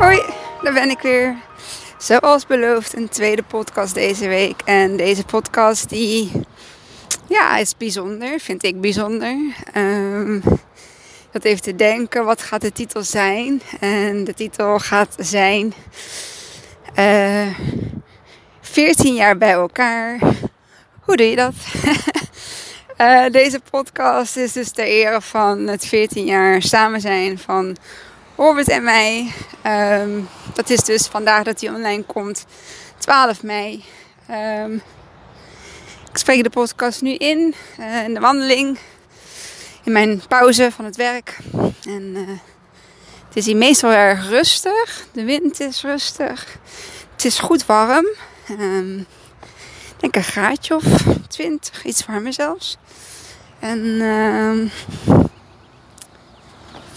Hoi, daar ben ik weer. Zoals beloofd, een tweede podcast deze week. En deze podcast die, ja, is bijzonder, vind ik bijzonder. Um, dat even te denken, wat gaat de titel zijn? En de titel gaat zijn uh, eh, 14 jaar bij elkaar. Hoe doe je dat? uh, deze podcast is dus ter ere van het 14 jaar samen zijn van Robert en mij. Um, dat is dus vandaag dat hij online komt, 12 mei. Um, ik spreek de podcast nu in, uh, in de wandeling, in mijn pauze van het werk. En uh, het is hier meestal erg rustig. De wind is rustig. Het is goed warm. Um, ik denk een graadje of 20, iets warmer zelfs. En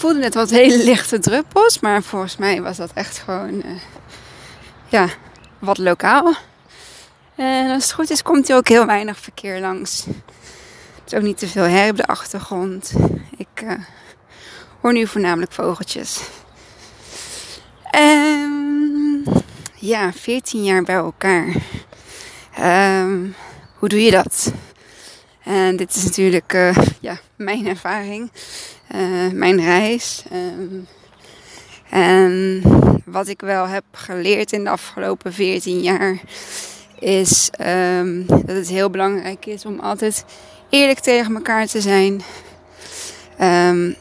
voelde net wat hele lichte druppels. Maar volgens mij was dat echt gewoon uh, ja, wat lokaal. En als het goed is, komt er ook heel weinig verkeer langs. Het is ook niet te veel her op de achtergrond. Ik uh, hoor nu voornamelijk vogeltjes. Um, ja, 14 jaar bij elkaar. Um, hoe doe je dat? En dit is natuurlijk uh, ja, mijn ervaring. Eh, mijn reis. Ehm, en wat ik wel heb geleerd in de afgelopen 14 jaar is um, dat het heel belangrijk is om altijd eerlijk tegen elkaar te zijn. Um,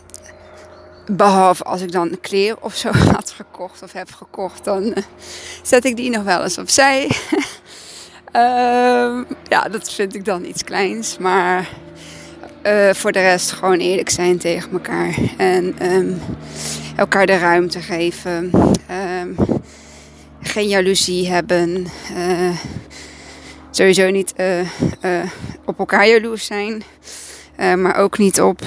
behalve als ik dan kleren of zo had gekocht of heb gekocht, dan uh, zet ik die nog wel eens opzij. um, ja, dat vind ik dan iets kleins. Maar uh, voor de rest gewoon eerlijk zijn tegen elkaar. En um, elkaar de ruimte geven. Um, geen jaloezie hebben. Uh, sowieso niet uh, op elkaar jaloers zijn. maar ook niet op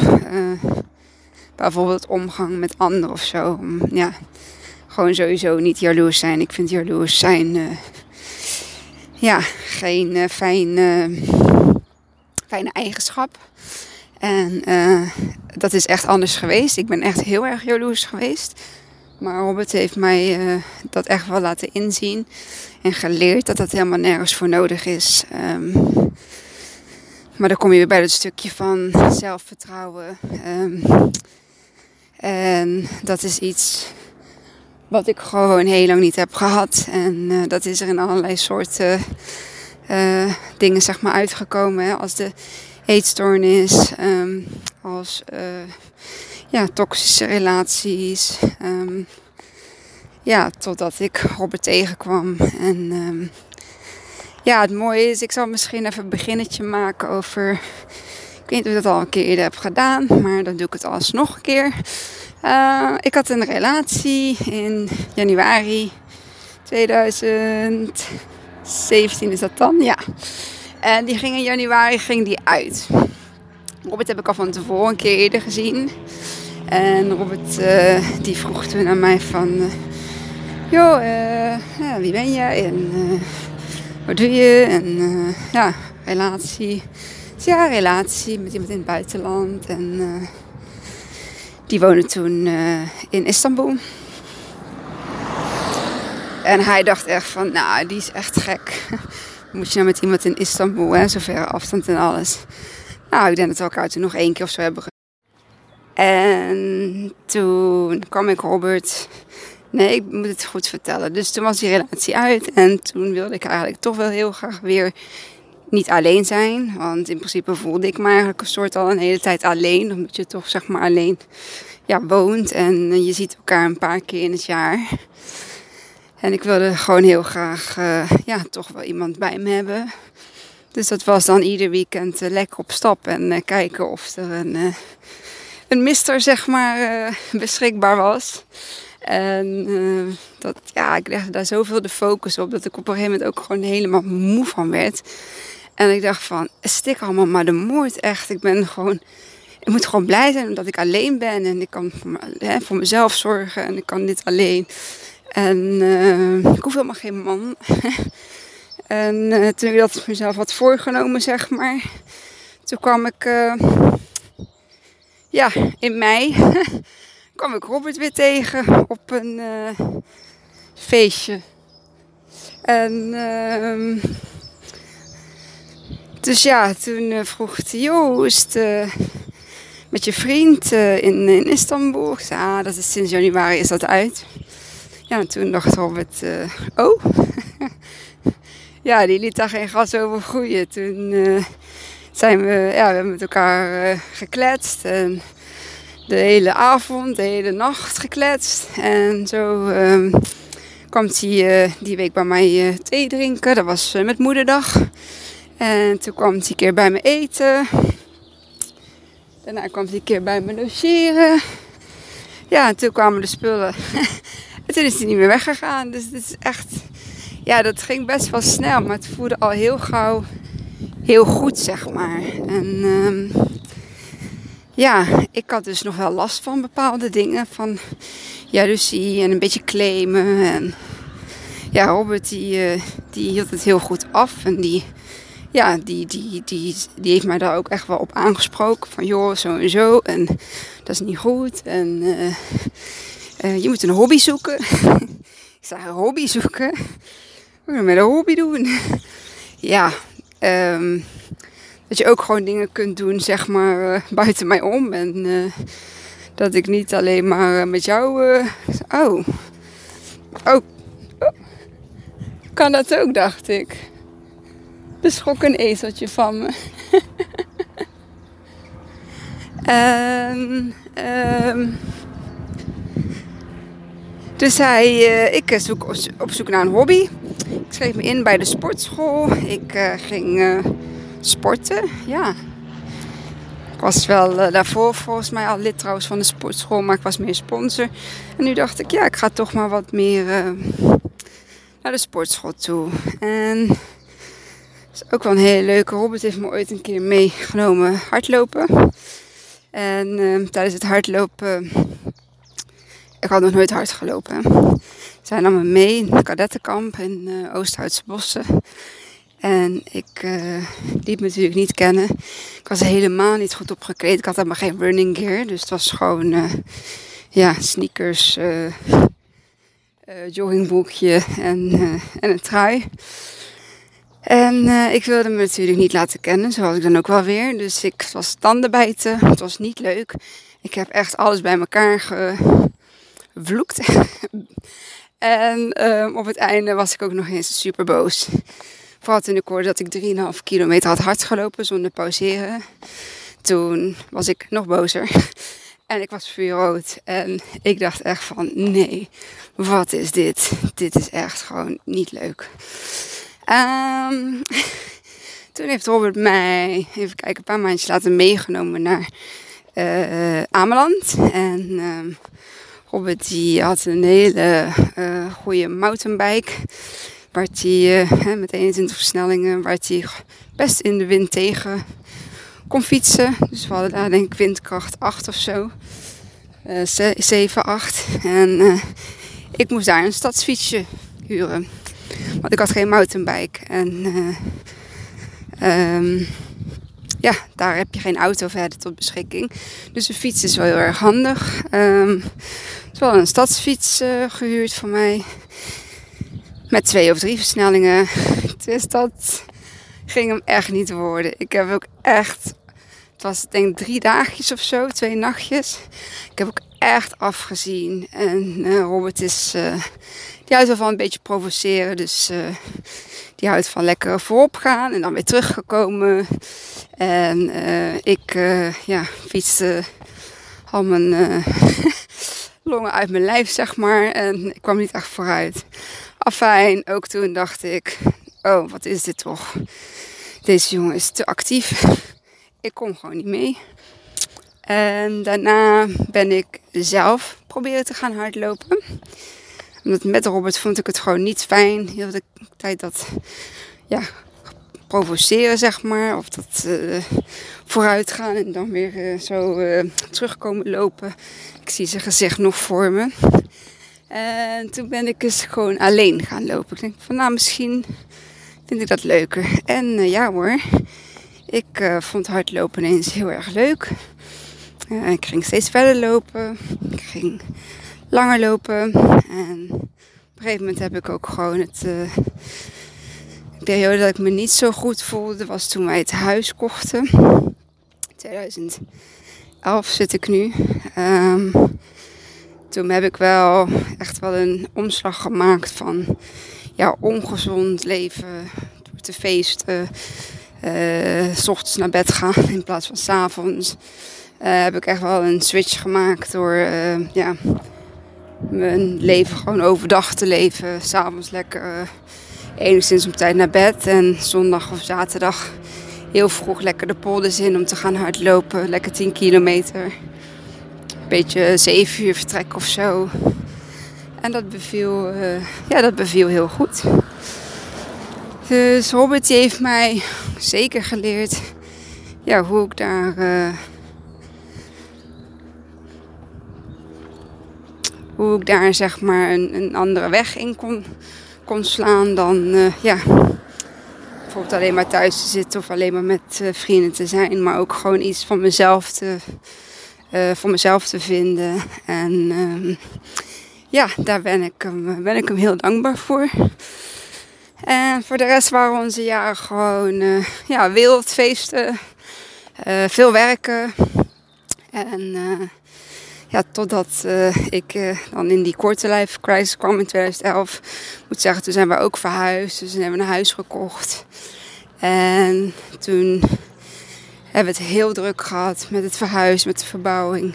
bijvoorbeeld omgang met anderen of zo. ja, gewoon sowieso niet jaloers zijn. Ik vind jaloers zijn ja, geen fijn, fijne eigenschap. En uh, dat is echt anders geweest. Ik ben echt heel erg jaloers geweest. Maar Robert heeft mij dat echt wel laten inzien. En geleerd dat dat helemaal nergens voor nodig is. Um, maar dan kom je weer bij dat stukje van zelfvertrouwen. Um, en dat is iets wat ik gewoon heel lang niet heb gehad. En uh, dat is er in allerlei soorten dingen zeg maar uitgekomen. Hè. Als de eetstoornis, um, als uh, ja, toxische relaties. Um, ja, totdat ik Robert tegenkwam. En um, ja, het mooie is, ik zal misschien even een beginnetje maken over. Ik weet niet of ik dat al een keer eerder heb gedaan, maar dan doe ik het alsnog een keer. Uh, ik had een relatie in januari 2017 is dat dan, ja. En die ging in januari ging die uit. Robert heb ik al van tevoren een keer eerder gezien. En Robert uh, die vroeg toen aan mij van... Uh, joh, uh, ja, wie ben jij? En wat doe je? En ja, relatie. Dus ja, relatie met iemand in het buitenland. En die woonde toen in Istanbul. En hij dacht echt van, nou, die is echt gek moet je nou met iemand in Istanbul, hè, zover afstand en alles. Nou, ik denk dat we elkaar toen nog één keer of zo hebben En toen kwam ik Robert. Nee, ik moet het goed vertellen. Dus toen was die relatie uit. En toen wilde ik eigenlijk toch wel heel graag weer niet alleen zijn. Want in principe voelde ik me eigenlijk een soort al een hele tijd alleen. Omdat je toch zeg maar alleen ja, woont. En je ziet elkaar een paar keer in het jaar. En ik wilde gewoon heel graag uh, ja, toch wel iemand bij me hebben. Dus dat was dan ieder weekend uh, lekker op stap en uh, kijken of er een, een mister zeg maar beschikbaar was. En dat, ja, ik legde daar zoveel de focus op dat ik op een gegeven moment ook gewoon helemaal moe van werd. En ik dacht van, stik allemaal maar de moord echt. Ik ben gewoon, ik moet gewoon blij zijn omdat ik alleen ben en ik kan voor, hè, voor mezelf zorgen en ik kan dit alleen. En uh, ik hoef helemaal geen man. en uh, toen ik dat mezelf had voorgenomen, zeg maar. Toen kwam ik, ja, in mei kwam ik Robert weer tegen op een uh, feestje. En uh, dus ja, toen uh, vroeg hij, joh, uh, met je vriend in, in Istanbul? Zei, ah, dat is sinds januari is dat uit. Ja, en toen dacht Robert, oh, ja, die liet daar geen gas over groeien. Toen zijn we, ja, we hebben met elkaar gekletst en de hele avond, de hele nacht gekletst. En zo uh, kwam hij uh, die week bij mij uh, thee drinken. Dat was met moederdag. En toen kwam hij een keer bij me eten. Daarna kwam hij een keer bij me logeren. Ja, en toen kwamen de spullen. en toen is hij niet meer weggegaan. Dus het is echt... Ja, dat ging best wel snel. Maar het voelde al heel gauw heel goed, zeg maar. En... Uh, ja, ik had dus nog wel last van bepaalde dingen. Van jaloezie en een beetje claimen. En ja, Robert die, uh, die hield het heel goed af. En die, ja, die, die, die, die heeft mij daar ook echt wel op aangesproken. Van joh, zo en zo. En dat is niet goed. En uh, uh, je moet een hobby zoeken. ik zei, een hobby zoeken? Wat moet met een hobby doen? ja, um, dat je ook gewoon dingen kunt doen, zeg maar, uh, buiten mij om. En uh, dat ik niet alleen maar uh, met jou. oh. oh. Kan dat ook, dacht ik. Er schrok een ezeltje van me. Um, dus hij, ik zoek op zoek naar een hobby. Ik schreef me in bij de sportschool. Ik ging sporten, ja. Ik was wel uh, daarvoor volgens mij al lid trouwens van de sportschool, maar ik was meer sponsor. En nu dacht ik, ja, ik ga toch maar wat meer uh, naar de sportschool toe. En dat is ook wel een hele leuke. Robert heeft me ooit een keer meegenomen hardlopen. En uh, tijdens het hardlopen, ik had nog nooit hard gelopen. Zij nam me mee in het kadettenkamp in Oosthoutse Bossen. En ik uh, liet me natuurlijk niet kennen. Ik was helemaal niet goed opgekleed. Ik had helemaal geen running gear. Dus het was gewoon uh, ja, sneakers, uh, joggingbroekje en, en een trui. En ik wilde me natuurlijk niet laten kennen, zoals ik dan ook wel weer. Dus ik was tandenbijten. Het was niet leuk. Ik heb echt alles bij elkaar gevloekt. en ehm, op het einde was ik ook nog eens super boos. Vooral toen ik hoorde dat ik 3,5 kilometer had hard gelopen zonder pauzeren. Toen was ik nog bozer. En ik was vuurrood. En ik dacht echt van nee, wat is dit? Dit is echt gewoon niet leuk. Um, toen heeft Robert mij, even kijken, een paar maandjes later meegenomen naar uh, Ameland. En uh, Robert die had een hele uh, goede mountainbike. Waar hij uh, met 21 versnellingen, hij best in de wind tegen kon fietsen. Dus we hadden daar denk ik windkracht 8 of zo. Uh, 7, 8. En uh, ik moest daar een stadsfietsje huren. Want ik had geen mountainbike. En um, ja, daar heb je geen auto verder tot beschikking. Dus een fiets is wel heel erg handig. Um, het is een stadsfiets gehuurd voor mij. Met twee of drie versnellingen. Dus dat ging hem echt niet worden. Ik heb ook echt, het was denk ik drie dagjes of zo, twee nachtjes. Ik heb ook echt afgezien. En uh, Robert is, uh, die houdt wel van een beetje provoceren. Dus uh, die houdt van lekker voorop gaan en dan weer teruggekomen. En ik ja, fietste al mijn longen uit mijn lijf, zeg maar. En ik kwam niet echt vooruit. Afijn, ook toen dacht ik, oh wat is dit toch? Deze jongen is te actief. Ik kom gewoon niet mee. En daarna ben ik zelf proberen te gaan hardlopen. Omdat met Robert vond ik het gewoon niet fijn. Heel de tijd dat ja, provoceren, zeg maar. Of dat uh, vooruit gaan en dan weer uh, zo uh, terugkomen lopen. Ik zie zijn gezicht nog voor me. En toen ben ik eens gewoon alleen gaan lopen. Ik denk van nou misschien vind ik dat leuker. En uh, ja hoor, ik uh, vond hardlopen ineens heel erg leuk. Uh, ik ging steeds verder lopen. Ik ging langer lopen. En op een gegeven moment heb ik ook gewoon het. De periode dat ik me niet zo goed voelde, was toen wij het huis kochten. 2011 zit ik nu. Um, toen heb ik wel echt wel een omslag gemaakt van ja, ongezond leven, te feesten, uh, s ochtends naar bed gaan in plaats van s avonds. Uh, heb ik echt wel een switch gemaakt door uh, ja, mijn leven gewoon overdag te leven. S'avonds lekker enigszins op tijd naar bed en zondag of zaterdag heel vroeg lekker de polders in om te gaan hardlopen. Lekker 10 kilometer beetje zeven uur vertrek of zo. En dat beviel, uh, ja, dat beviel heel goed. Dus Robert heeft mij zeker geleerd ja, hoe ik daar. Uh, hoe ik daar zeg maar een, een andere weg in kon, slaan dan uh, ja, bijvoorbeeld alleen maar thuis te zitten of alleen maar met vrienden te zijn, maar ook gewoon iets van mezelf te, uh, voor mezelf te vinden. En uh, ja, daar ben ik, hem, ben ik hem heel dankbaar voor. En voor de rest waren onze jaren gewoon uh, ja, wereldfeesten, uh, veel werken. En ja, totdat ik dan in die korte life crisis kwam in 2011. moet zeggen, toen zijn we ook verhuisd. Dus hebben we een huis gekocht. En toen hebben het heel druk gehad met het verhuis, met de verbouwing.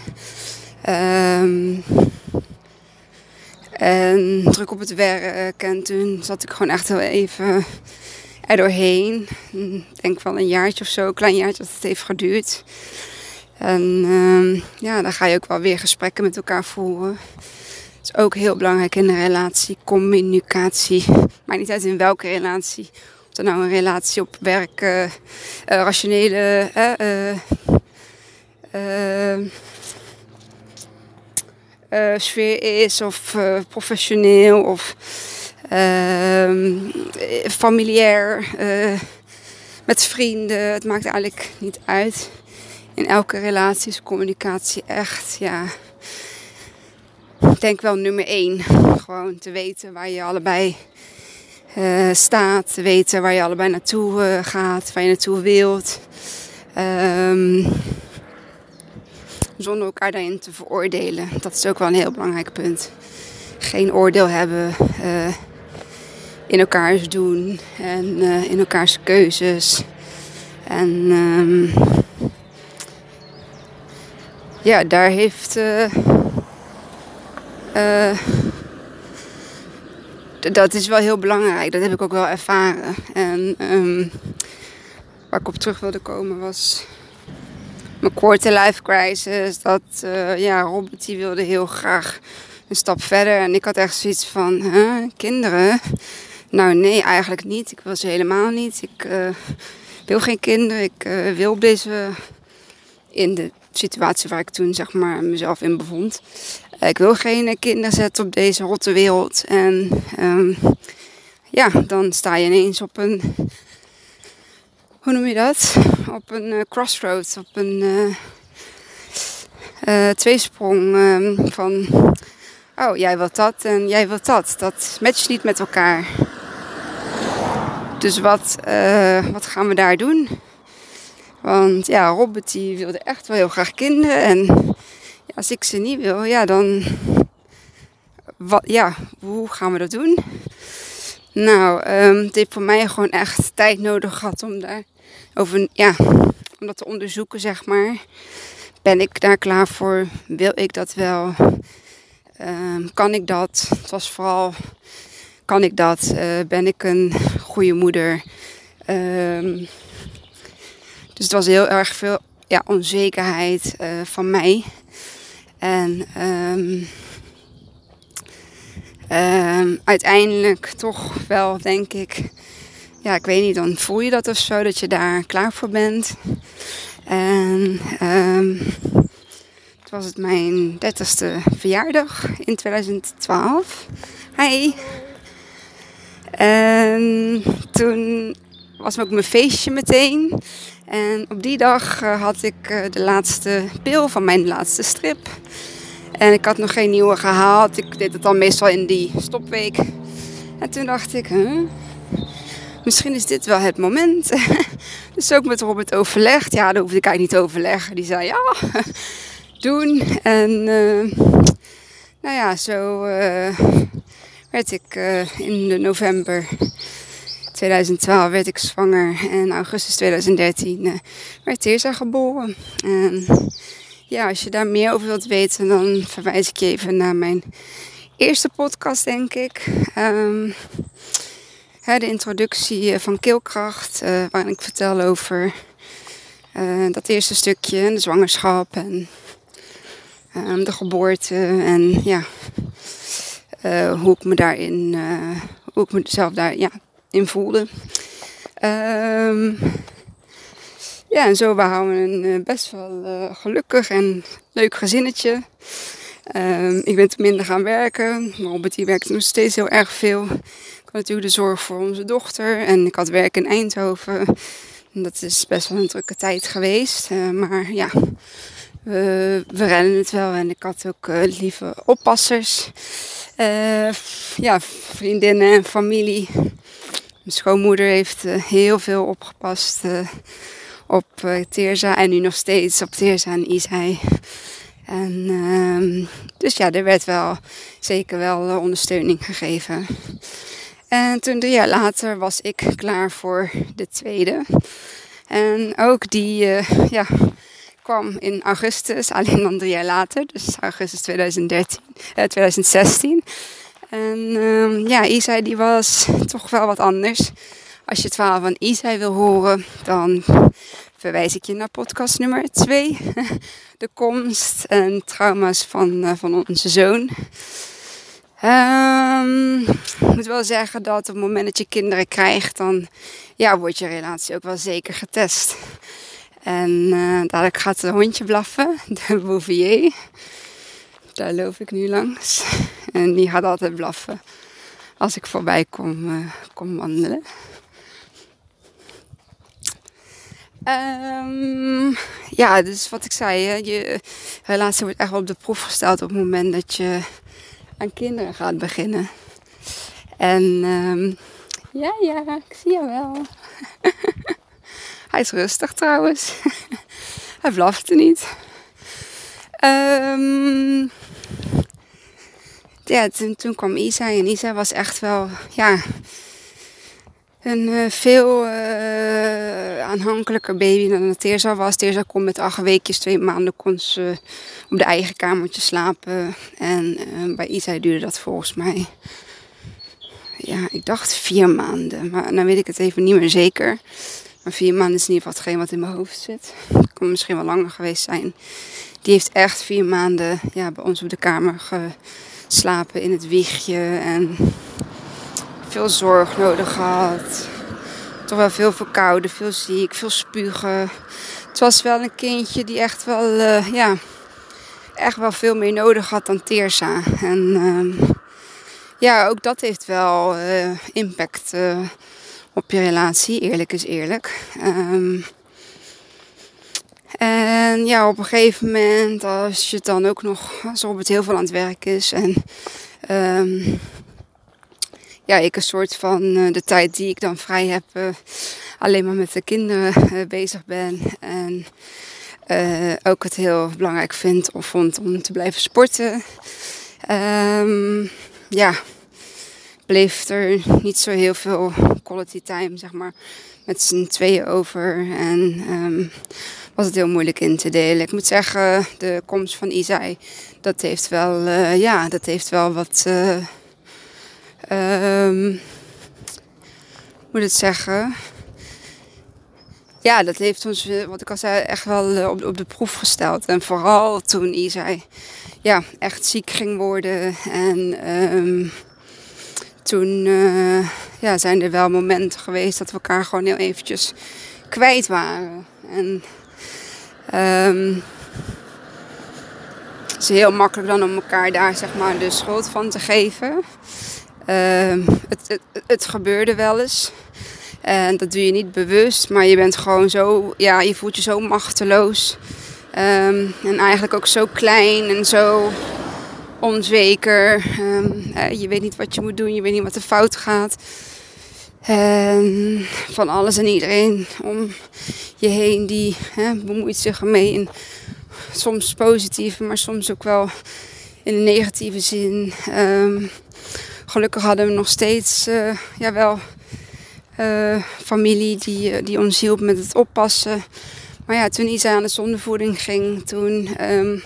Um, en druk op het werk. En toen zat ik gewoon echt heel even er doorheen. Ik denk wel een jaartje of zo, een klein jaartje dat het heeft geduurd. En um, ja, dan ga je ook wel weer gesprekken met elkaar voeren. Dat is ook heel belangrijk in een relatie. Communicatie. Maar niet uit in welke relatie of er nou een relatie op werk, uh, rationele uh, sfeer is, of professioneel, of ehm, familiair, met vrienden. Het maakt eigenlijk niet uit. In elke relatie is communicatie echt, ja, ik denk wel nummer één. Gewoon te weten waar je allebei uh, staat, weten waar je allebei naartoe uh, gaat, waar je naartoe wilt. Um, zonder elkaar daarin te veroordelen. Dat is ook wel een heel belangrijk punt. Geen oordeel hebben uh, in elkaars doen en in elkaars keuzes. En um, ja, daar heeft dat is wel heel belangrijk. Dat heb ik ook wel ervaren. En um, waar ik op terug wilde komen was mijn korte life crisis. Dat uh, ja, Robert die wilde heel graag een stap verder. En ik had echt zoiets van, kinderen? Nou nee, eigenlijk niet. Ik wil ze helemaal niet. Ik uh, wil geen kinderen. Ik uh, wil deze... In de situatie waar ik toen zeg maar mezelf in bevond. Ik wil geen kinderen zetten op deze rotte wereld. En um, ja, dan sta je ineens op een. Hoe noem je dat? Op een uh, crossroads, op een uh, uh, tweesprong um, van. Oh, jij wilt dat en jij wilt dat. Dat matcht niet met elkaar. Dus wat, wat gaan we daar doen? Want ja, Robert die wilde echt wel heel graag kinderen. En als ik ze niet wil, ja, dan. Wat, ja, hoe gaan we dat doen? Nou, um, het heeft voor mij gewoon echt tijd nodig gehad om daar over, ja, om dat te onderzoeken, zeg maar. Ben ik daar klaar voor? Wil ik dat wel? Um, kan ik dat? Het was vooral, kan ik dat? Uh, ben ik een goede moeder? Um, dus het was heel erg veel ja, onzekerheid uh, van mij. En um, um, uiteindelijk toch wel, denk ik, ja, ik weet niet, dan voel je dat of zo, dat je daar klaar voor bent. En um, het was het mijn 30ste verjaardag in 2012. Hi. En toen was ook mijn feestje meteen. En op die dag had ik de laatste pil van mijn laatste strip. En ik had nog geen nieuwe gehaald. Ik deed het dan meestal in die stopweek. En toen dacht ik, misschien is dit wel het moment. dus ook met Robert overlegd. Ja, daar hoefde ik eigenlijk niet te overleggen. Die zei, ja, doen. En uh, nou ja, zo werd ik uh, in november 2012 werd ik zwanger. En augustus 2013 werd Teersa geboren. En ja, als je daar meer over wilt weten, dan verwijs ik je even naar mijn eerste podcast, denk ik. Um, de introductie van Keelkracht, uh, waarin ik vertel over uh, dat eerste stukje, de zwangerschap en um, de geboorte. En ja, uh, hoe ik me daarin, hoe ik mezelf daar ja, in voelde. Um, ja, en zo waren we een uh, best wel uh, gelukkig en leuk gezinnetje. Uh, ik ben te minder gaan werken. Robert die werkte nog steeds heel erg veel. Ik had natuurlijk de zorg voor onze dochter. En ik had werk in Eindhoven. Dat is best wel een drukke tijd geweest. Uh, maar ja, we, we redden het wel. En ik had ook lieve oppassers. ja, vriendinnen en familie. Mijn schoonmoeder heeft heel veel opgepast op uh, Teerza en nu nog steeds op Teerza en Isai. En uh, dus ja, er werd wel zeker wel ondersteuning gegeven. En toen drie jaar later was ik klaar voor de tweede. En ook die ja, kwam in augustus, alleen dan drie jaar later, dus augustus 2013, 2016. En ehm, ja, Isai die was toch wel wat anders. Als je het verhaal van Isai wil horen, dan verwijs ik je naar podcast nummer 2. De komst en trauma's van, uh, van onze zoon. Um, ik moet wel zeggen dat op het moment dat je kinderen krijgt, dan ja, wordt je relatie ook wel zeker getest. En uh, dadelijk gaat het hondje blaffen, de Bouvier. Daar loop ik nu langs. En die gaat altijd blaffen als ik voorbij kom, uh, kom wandelen. Um, ja, dus wat ik zei, hè, je relatie wordt echt op de proef gesteld op het moment dat je aan kinderen gaat beginnen. En um, ja, ja, ik zie je wel. Hij is rustig trouwens. Hij blafte niet. Um, ja, toen, toen kwam Isa en Isa was echt wel, ja, een uh, veel uh, aanhankelijker baby dan Teerza was. Teerza kon met acht weekjes, twee maanden, kon ze op de eigen kamertje slapen. En uh, bij Isa duurde dat volgens mij, ja, ik dacht vier maanden. Maar dan weet ik het even niet meer zeker. Maar vier maanden is in ieder geval hetgeen wat in mijn hoofd zit. Het kan misschien wel langer geweest zijn. Die heeft echt vier maanden ja, bij ons op de kamer geslapen in het wiegje. En veel zorg nodig gehad. Toch wel veel verkouden, veel ziek, veel spugen. Het was wel een kindje die echt wel, uh, ja, echt wel veel meer nodig had dan Teersa. En uh, ja, ook dat heeft wel uh, impact op je relatie. Eerlijk is eerlijk. Um, en ja, op een gegeven moment, als je dan ook nog, als Robert heel veel aan het werk is en um, ja, ik een soort van uh, de tijd die ik dan vrij heb, uh, alleen maar met de kinderen uh, bezig ben. En ook het heel belangrijk vind of vond om te blijven sporten. Um, ja, bleef er niet zo heel veel quality time, zeg maar, met z'n tweeën over. En um, was het heel moeilijk in te delen. Ik moet zeggen, de komst van Isai, dat heeft wel, ja, dat heeft wel wat um, moet het zeggen. Ja, dat heeft ons, eh, wat ik al zei, echt wel eh, op, op de proef gesteld. En vooral toen Isai ja, echt ziek ging worden. En um, toen uh, ja, zijn er wel momenten geweest dat we elkaar gewoon heel eventjes kwijt waren. En um, het is heel makkelijk dan om elkaar daar zeg maar de schuld van te geven. Uh, het, het, het, gebeurde wel eens. En dat doe je niet bewust, maar je bent gewoon zo, ja, je voelt je zo machteloos. Ehm, en eigenlijk ook zo klein en zo onzeker. Ehm, je weet niet wat je moet doen, je weet niet wat er fout gaat. En van alles en iedereen om je heen die hè, bemoeit zich ermee. In soms positieve, maar soms ook wel in een negatieve zin. Ehm, gelukkig hadden we nog steeds uh, ja, wel uh, familie die, eh, die ons hielp met het oppassen. Maar ja, toen Isa aan de zondevoeding ging, toen um,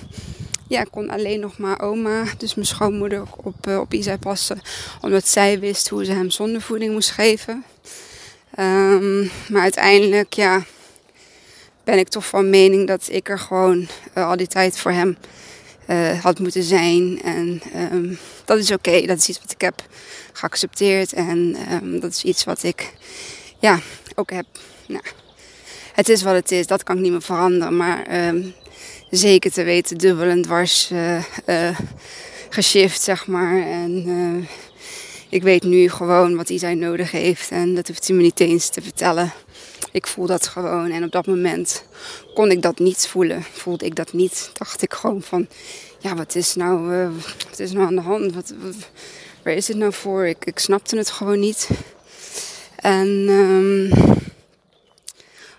ja, kon alleen nog maar oma, dus mijn schoonmoeder, op, uh, op Isa passen. Omdat zij wist hoe ze hem zondevoeding moest geven. Um, maar uiteindelijk, ja, ben ik toch van mening dat ik er gewoon al die tijd voor hem uh, had moeten zijn. En um, dat is oké. Dat is iets wat ik heb geaccepteerd. En um, dat is iets wat ik ja, ook heb. Nou, het is wat het is. Dat kan ik niet meer veranderen. Maar zeker te weten dubbel en dwars uh, uh, geshift, zeg maar. En uh, ik weet nu gewoon wat hij nodig heeft. En dat hoeft hij me niet eens te vertellen. Ik voel dat gewoon. En op dat moment kon ik dat niet voelen. Voelde ik dat niet. Dacht ik gewoon van, ja, wat is nou, wat is nou aan de hand? Wat, waar is het nou voor? Ik, ik snapte het gewoon niet. En um,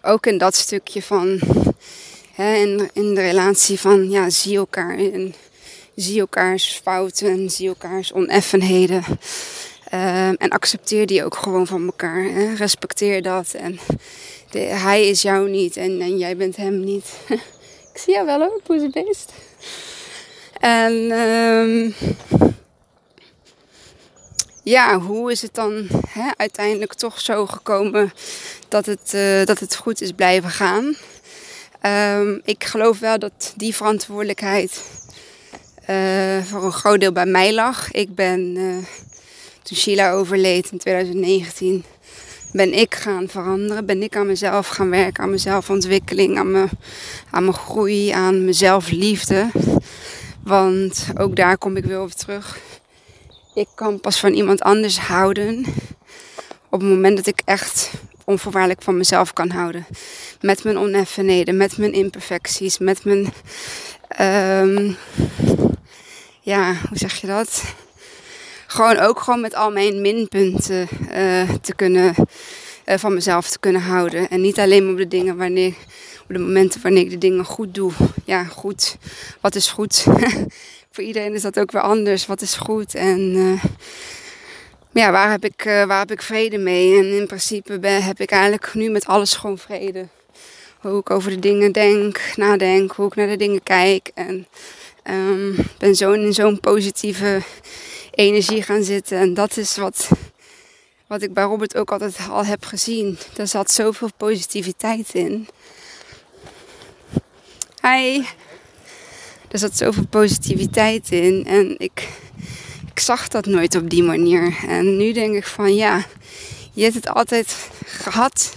ook in dat stukje van, hè, in, in de relatie van, ja, zie elkaar en zie elkaars fouten en zie elkaars oneffenheden. Uh, en accepteer die ook gewoon van elkaar. Hè? Respecteer dat. En hij is jou niet en, en jij bent hem niet. ik zie jou wel hoor, poezebeest. En um, ja, hoe is het dan hè, uiteindelijk toch zo gekomen dat het, uh, dat het goed is blijven gaan? Um, ik geloof wel dat die verantwoordelijkheid uh, voor een groot deel bij mij lag. Ik ben, uh, toen Sheila overleed in 2019, ben ik gaan veranderen. Ben ik aan mezelf gaan werken, aan mezelf ontwikkeling, aan, me, aan mijn groei, aan mezelf liefde. Want ook daar kom ik weer op terug. Ik kan pas van iemand anders houden op het moment dat ik echt onvoorwaardelijk van mezelf kan houden. Met mijn oneffenheden, met mijn imperfecties, met mijn. Um, ja, hoe zeg je dat? Gewoon ook gewoon met al mijn minpunten uh, te kunnen. Uh, van mezelf te kunnen houden. En niet alleen op de dingen wanneer op de momenten wanneer ik de dingen goed doe. Ja, goed. Wat is goed? Voor iedereen is dat ook weer anders. Wat is goed? En uh, ja, waar heb, ik, uh, waar heb ik vrede mee? En in principe ben, heb ik eigenlijk nu met alles gewoon vrede. Hoe ik over de dingen denk, nadenk, hoe ik naar de dingen kijk. En um, ben zo in zo'n positieve energie gaan zitten. En dat is wat, wat ik bij Robert ook altijd al heb gezien. Er zat zoveel positiviteit in. Hi. Er zat zoveel positiviteit in. En ik, ik zag dat nooit op die manier. En nu denk ik van ja, je hebt het altijd gehad.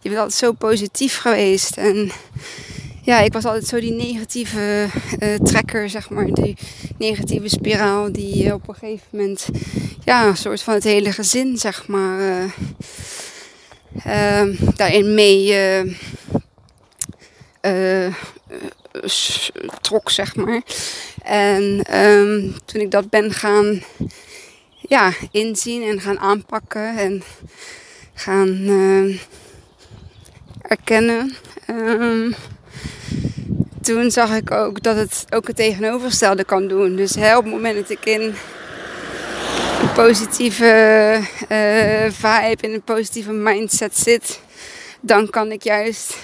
Je bent altijd zo positief geweest. En ja, ik was altijd zo die negatieve uh, trekker, zeg maar. Die negatieve spiraal die op een gegeven moment, ja, een soort van het hele gezin, zeg maar, uh, uh, daarin mee trok, zeg maar. En um, toen ik dat ben gaan ja, inzien en gaan aanpakken en gaan uh, erkennen. Um, toen zag ik ook dat het ook het tegenovergestelde kan doen. Dus hè, op het moment dat ik in een positieve uh, vibe, in een positieve mindset zit, dan kan ik juist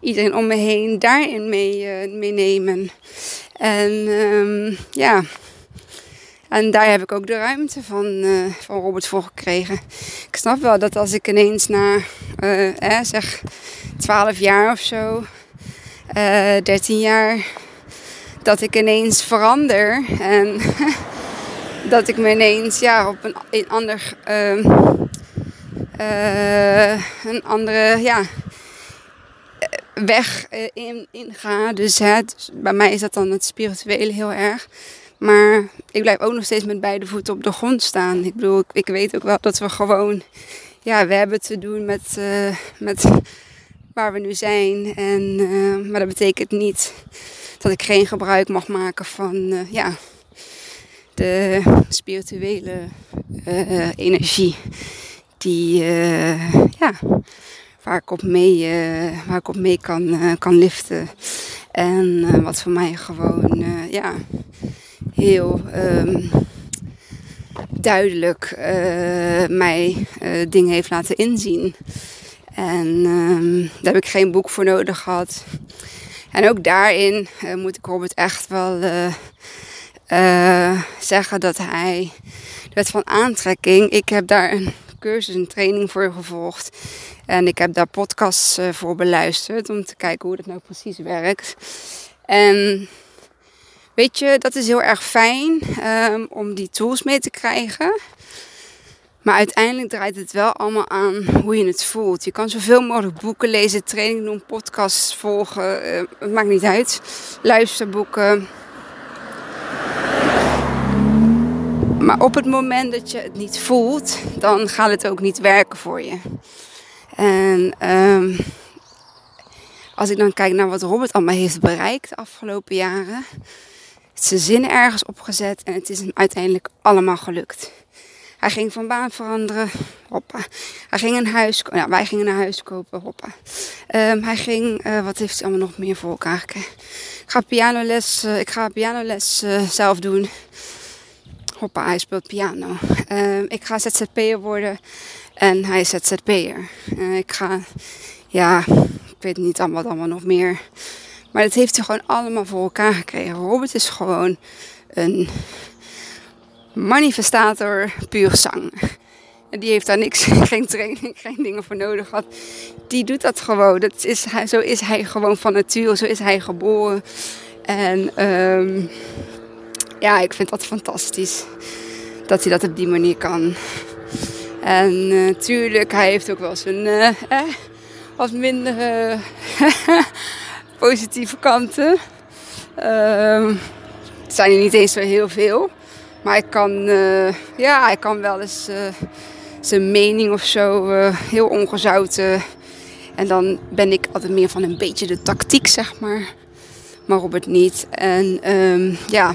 iedereen om me heen daarin mee, uh, meenemen. En um, ja, en daar heb ik ook de ruimte van, uh, van Robert voor gekregen. Ik snap wel dat als ik ineens na, eh, zeg, 12 jaar of zo, uh, 13 jaar, dat ik ineens verander. En dat ik me ineens ja, op een, een ander, uh, een andere, ja, weg eh, in, in ga. Dus, hè, dus bij mij is dat dan het spirituele heel erg. Maar ik blijf ook nog steeds met beide voeten op de grond staan. Ik bedoel, ik, ik weet ook wel dat we gewoon ja, we hebben te doen met, met waar we nu zijn. En, maar dat betekent niet dat ik geen gebruik mag maken van ja, de spirituele energie die, ja, waar ik op mee, waar ik op mee kan, kan liften. En wat voor mij gewoon ja, heel um, duidelijk mij dingen heeft laten inzien. En um, daar heb ik geen boek voor nodig gehad. En ook daarin moet ik Robert echt wel zeggen dat hij de van aantrekking. Ik heb daar een cursus, een training voor gevolgd. En ik heb daar podcasts voor beluisterd om te kijken hoe dat nou precies werkt. En Weet je, dat is heel erg fijn um, om die tools mee te krijgen. Maar uiteindelijk draait het wel allemaal aan hoe je het voelt. Je kan zoveel mogelijk boeken lezen, training doen, podcasts volgen. Uh, het maakt niet uit. Luisterboeken. Maar op het moment dat je het niet voelt, dan gaat het ook niet werken voor je. En um, als ik dan kijk naar wat Robert allemaal heeft bereikt de afgelopen jaren zijn zin ergens opgezet en het is hem uiteindelijk allemaal gelukt. Hij ging van baan veranderen, hoppa. Hij ging een huis, ja, wij gingen een huis kopen, hoppa. Um, hij ging, uh, wat heeft hij allemaal nog meer voor elkaar? Ik ga pianoles, uh, ik ga pianoles uh, zelf doen. Hoppa, hij speelt piano. Um, ik ga ZZP'er worden en hij is ZZP'er. ik ga, ja, ik weet niet allemaal, allemaal nog meer. Maar dat heeft hij gewoon allemaal voor elkaar gekregen. Robert is gewoon een manifestator puur zang. En die heeft daar niks, geen training, geen dingen voor nodig gehad. Die doet dat gewoon. Dat is, zo is hij gewoon van nature. Zo is hij geboren. En um, ja, ik vind dat fantastisch. Dat hij dat op die manier kan. En natuurlijk, uh, hij heeft ook wel zijn uh, eh, wat minder positieve kanten. Uh, het zijn er niet eens zo heel veel. Maar ik kan, uh, ja, ik kan wel eens zijn mening of zo heel ongezouten. En dan ben ik altijd meer van een beetje de tactiek, zeg maar. Maar Robert niet. En um, ja,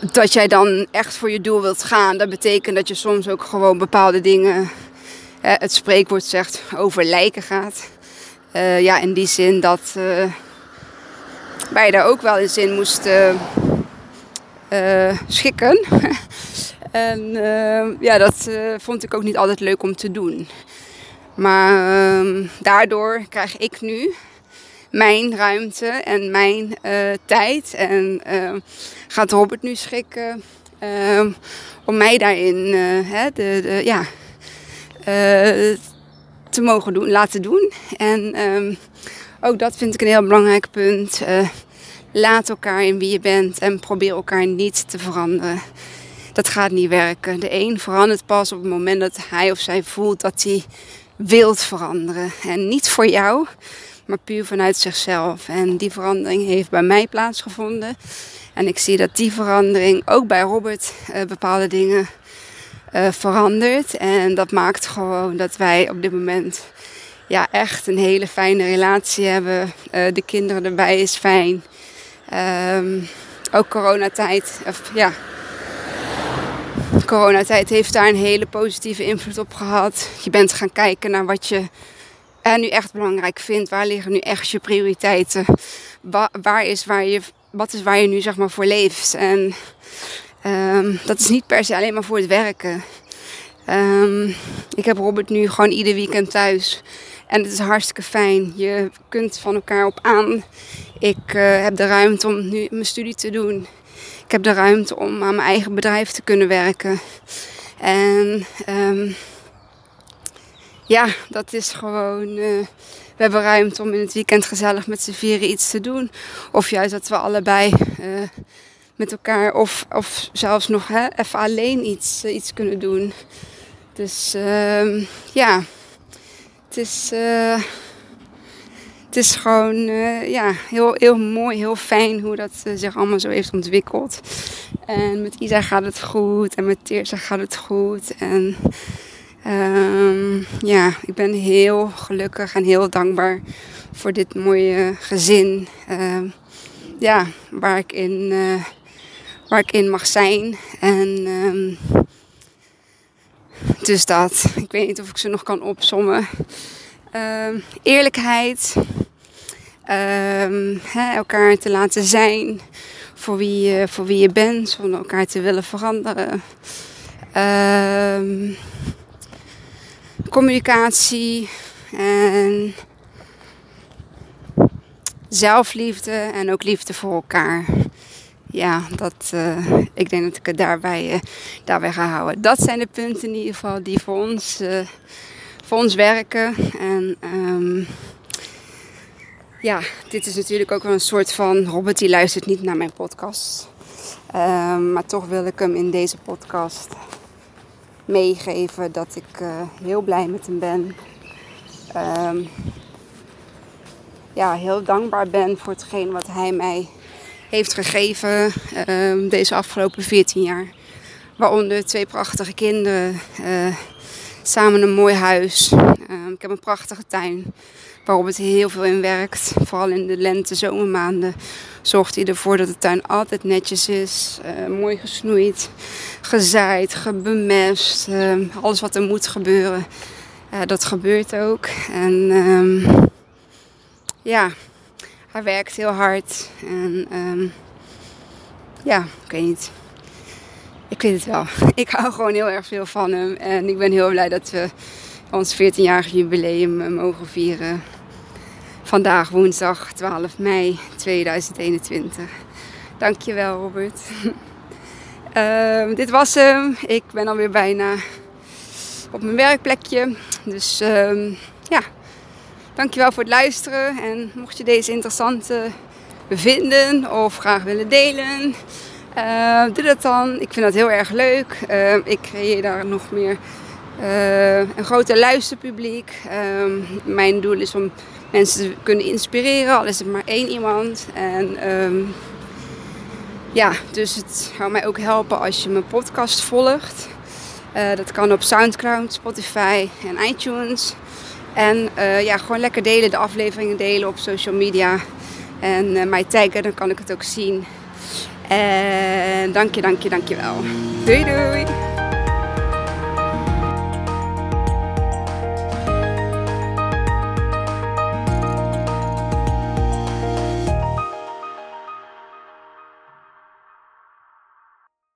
dat jij dan echt voor je doel wilt gaan, dat betekent dat je soms ook gewoon bepaalde dingen, het spreekwoord zegt, over lijken gaat. Uh, ja, in die zin dat uh, wij daar ook wel eens in moesten uh, schikken. en ja, dat vond ik ook niet altijd leuk om te doen. Maar ehm, daardoor krijg ik nu mijn ruimte en mijn tijd. En gaat Robert nu schikken ehm, om mij daarin hè, de, de, ja, te mogen doen, laten doen. En um, ook dat vind ik een heel belangrijk punt. Laat elkaar in wie je bent en probeer elkaar niet te veranderen. Dat gaat niet werken. De een verandert pas op het moment dat hij of zij voelt dat hij wilt veranderen. En niet voor jou, maar puur vanuit zichzelf. En die verandering heeft bij mij plaatsgevonden. En ik zie dat die verandering ook bij Robert uh, bepaalde dingen uh, veranderd. En dat maakt gewoon dat wij op dit moment ja, echt een hele fijne relatie hebben. Uh, de kinderen erbij is fijn. Um, ook coronatijd, of ja, coronatijd heeft daar een hele positieve invloed op gehad. Je bent gaan kijken naar wat je uh, nu echt belangrijk vindt. Waar liggen nu echt je prioriteiten? Wa waar is waar je, wat is waar je nu zeg maar voor leeft? En Um, dat is niet per se alleen maar voor het werken. Um, ik heb Robert nu gewoon ieder weekend thuis. En het is hartstikke fijn. Je kunt van elkaar op aan. Ik uh, heb de ruimte om nu mijn studie te doen. Ik heb de ruimte om aan mijn eigen bedrijf te kunnen werken. En um, ja, dat is gewoon. Uh, we hebben ruimte om in het weekend gezellig met z'n vieren iets te doen. Of juist dat we allebei uh, met elkaar. Of, of zelfs nog hè, even alleen iets, uh, iets kunnen doen. Dus uh, ja, het is, het is gewoon ja, heel, heel mooi, heel fijn hoe dat zich allemaal zo heeft ontwikkeld. En met Isa gaat het goed en met Teersa gaat het goed. En Ehm, ja, ik ben heel gelukkig en heel dankbaar voor dit mooie gezin. Ehm, ja, waar ik in, uh, waar ik in mag zijn. En um, dus dat. Ik weet niet of ik ze nog kan opsommen. eerlijkheid. Elkaar te laten zijn voor wie, je, voor wie je bent, zonder elkaar te willen veranderen. Um, communicatie en zelfliefde en ook liefde voor elkaar. Ja, dat, uh, ik denk dat ik het daarbij, uh, daarbij ga houden. Dat zijn de punten in ieder geval die voor ons, uh, voor ons werken. En um, ja, dit is natuurlijk ook wel een soort van. Robert die luistert niet naar mijn podcast. Um, maar toch wil ik hem in deze podcast meegeven dat ik uh, heel blij met hem ben. Um, ja, heel dankbaar ben voor hetgeen wat hij mij heeft gegeven um, deze afgelopen 14 jaar. Waaronder twee prachtige kinderen, uh, samen een mooi huis. Um, ik heb een prachtige tuin waarop het heel veel in werkt. Vooral in de lente, zomermaanden zorgt hij ervoor dat de tuin altijd netjes is. Uh, mooi gesnoeid, gezaaid, gebemest. Uh, alles wat er moet gebeuren, uh, dat gebeurt ook. En um, ja, hij werkt heel hard. En um, ja, ik weet niet. Ik weet het wel. Ik hou gewoon heel erg veel van hem. En ik ben heel blij dat we ons 14-jarig jubileum mogen vieren vandaag woensdag 12 mei 2021. Dankjewel Robert. uh, dit was hem. Ik ben alweer bijna op mijn werkplekje. Dus uh, ja, dankjewel voor het luisteren. En mocht je deze interessante bevinden of graag willen delen, uh, doe dat dan. Ik vind dat heel erg leuk. Ehm, ik creëer daar nog meer uh, een groter luisterpubliek. Mijn doel is om mensen kunnen inspireren, al is het maar één iemand. En um, ja, dus het zou mij ook helpen als je mijn podcast volgt. Uh, dat kan op Soundcloud, Spotify en iTunes. En uh, ja, gewoon lekker delen, de afleveringen delen op social media. En uh, mij taggen, dan kan ik het ook zien. En dank je, dank je, dank je wel. Doei doei!